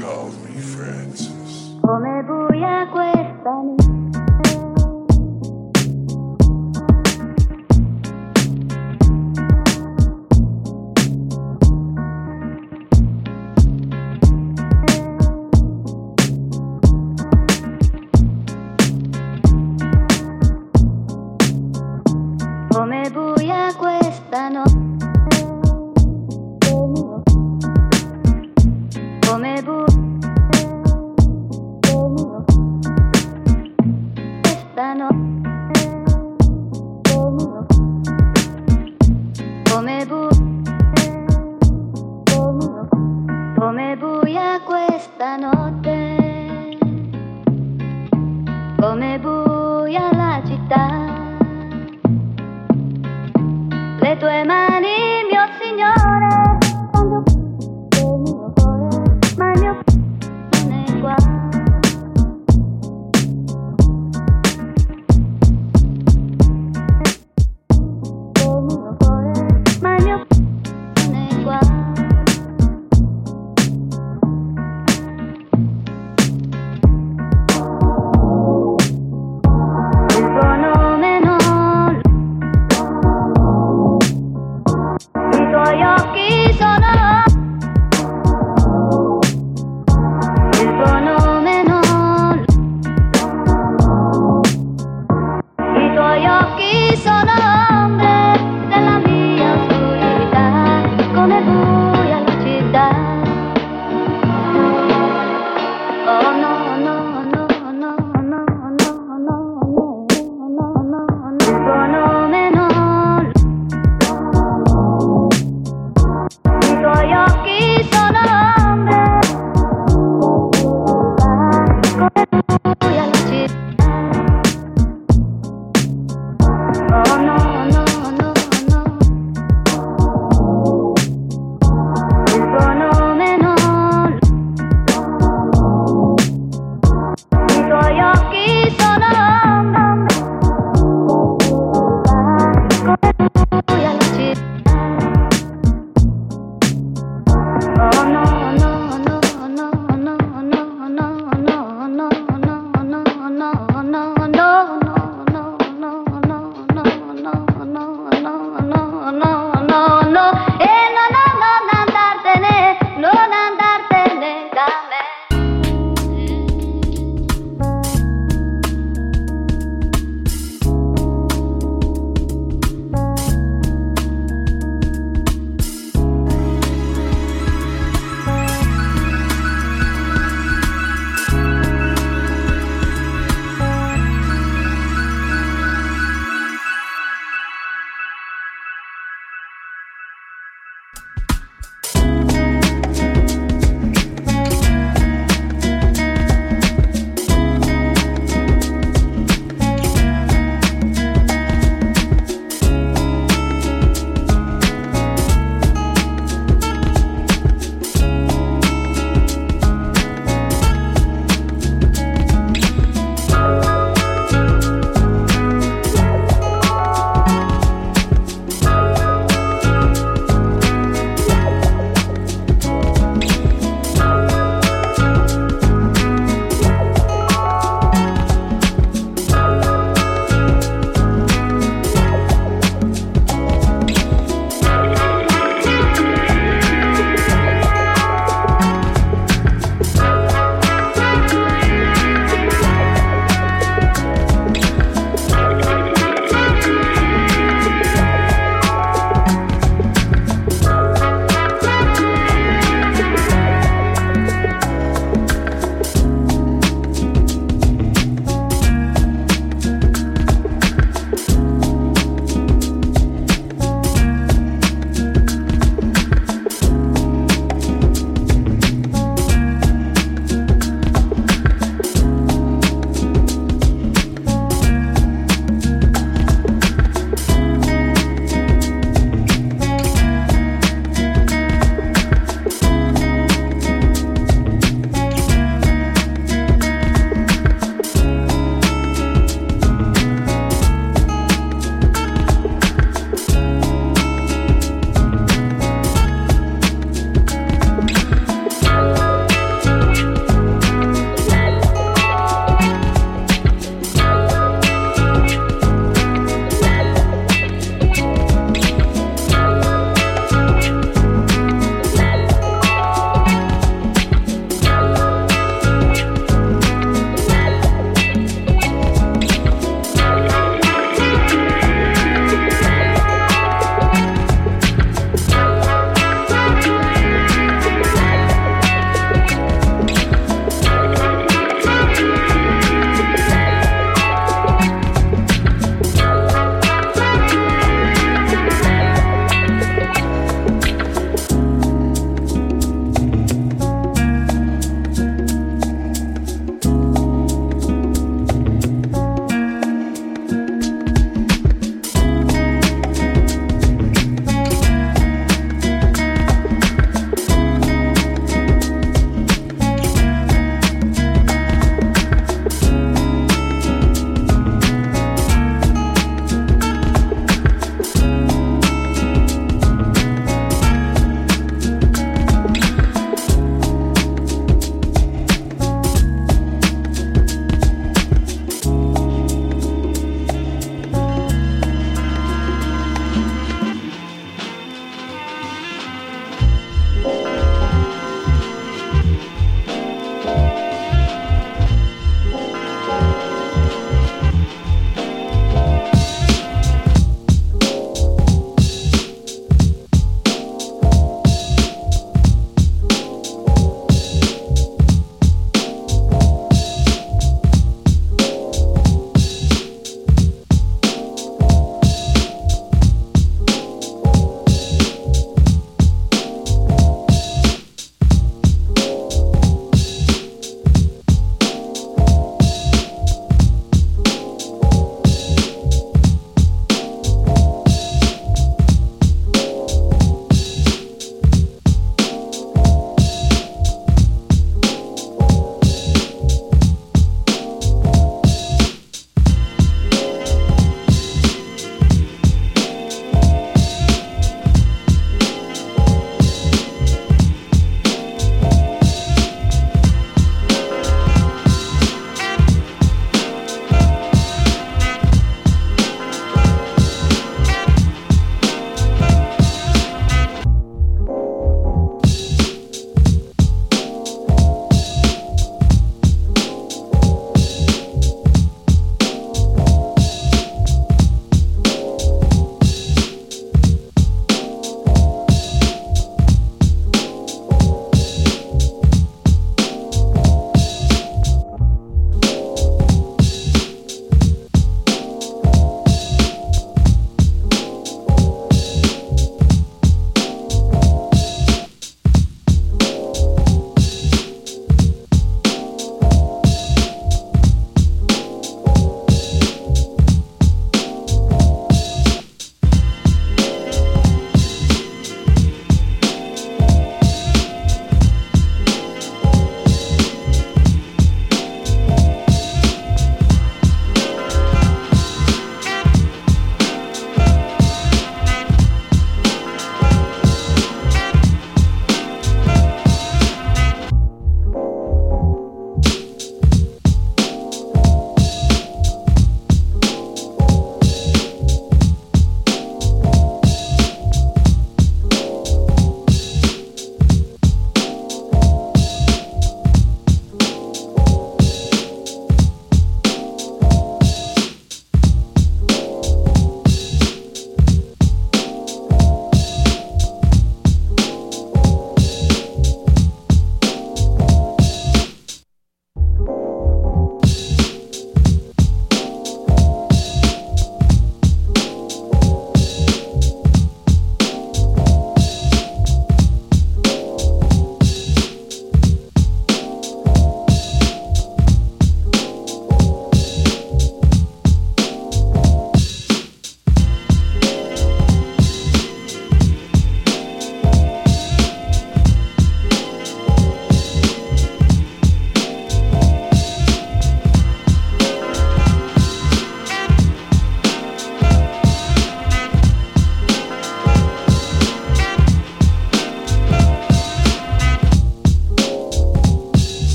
calls me Francis.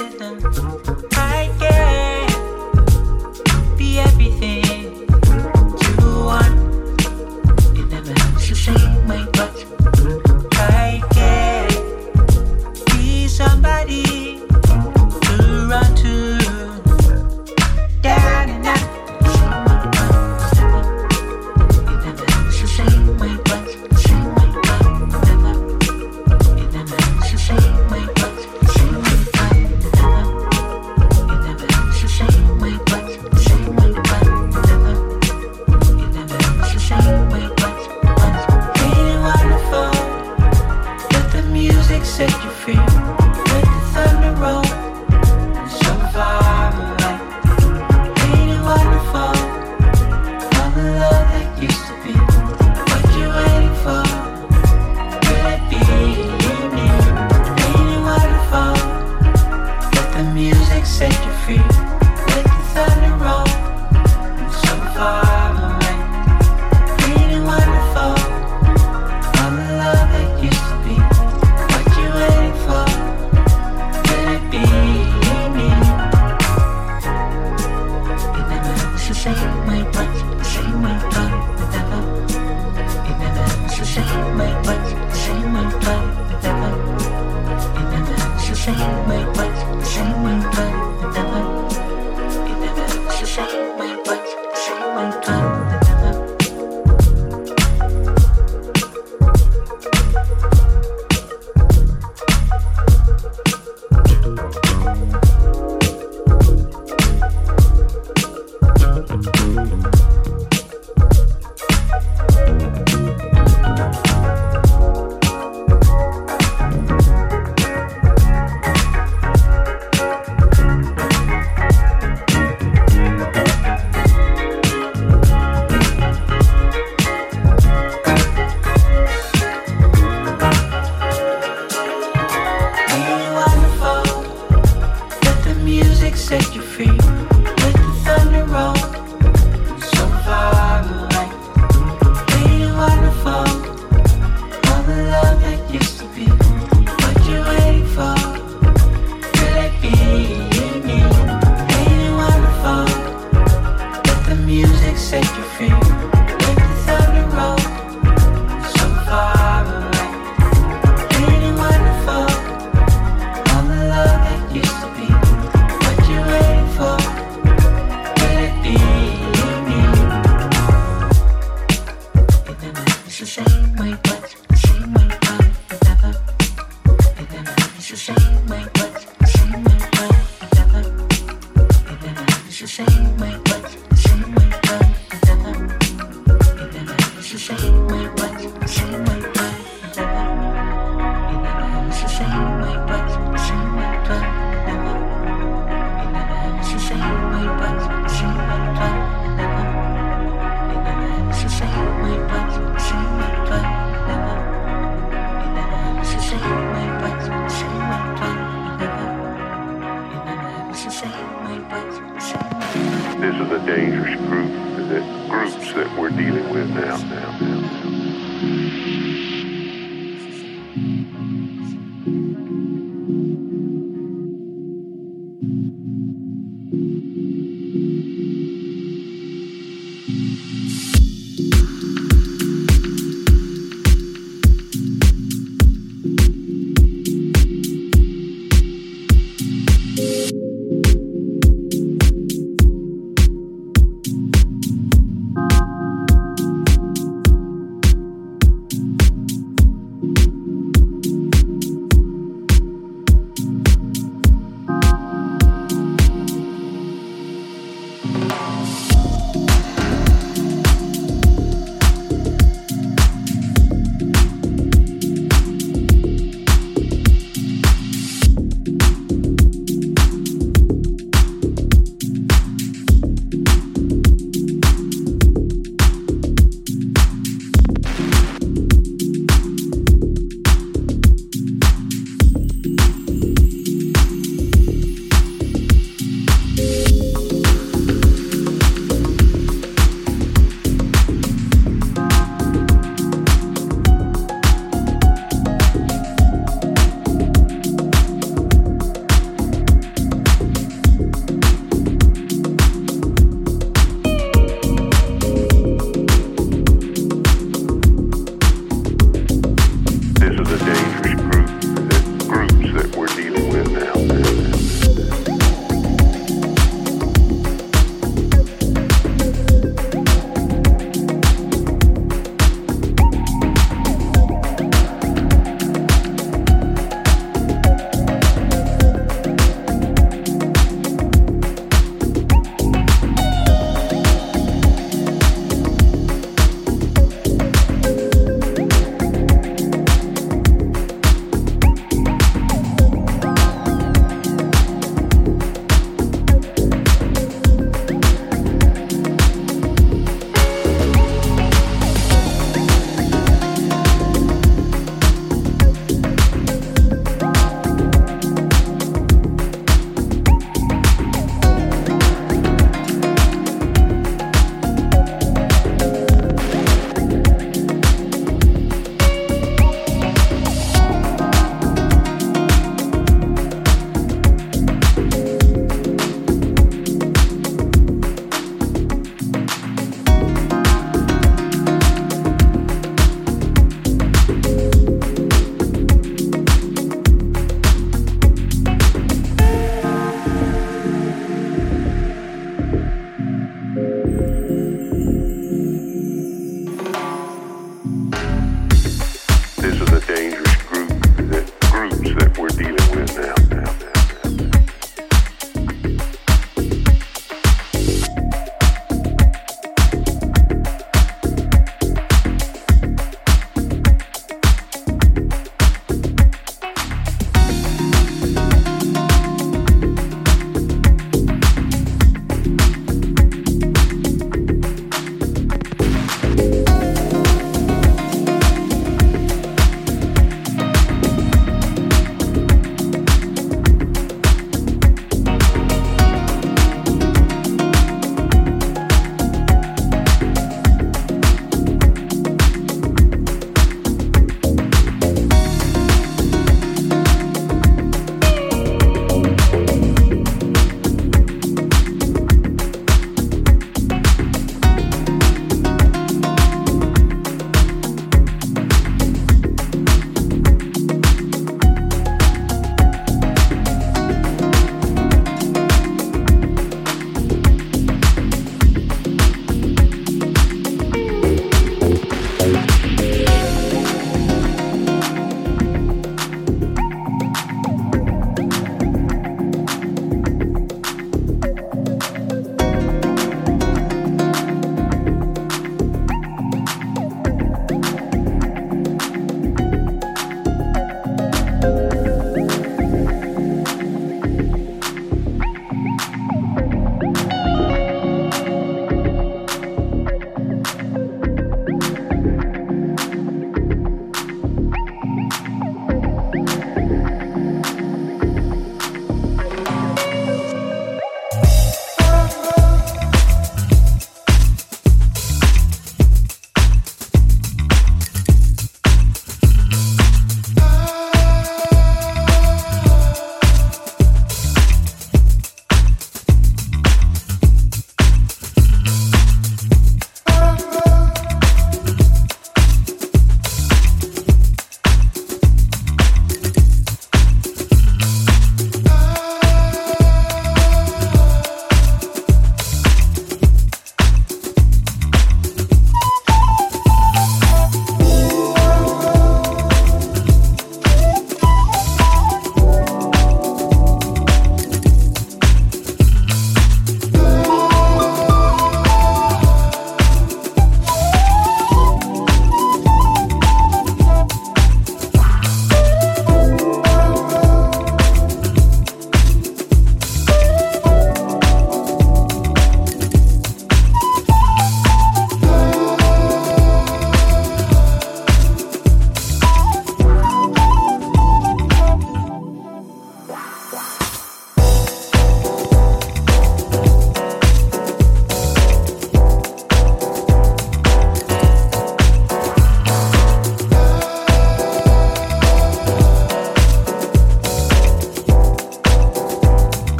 Ain't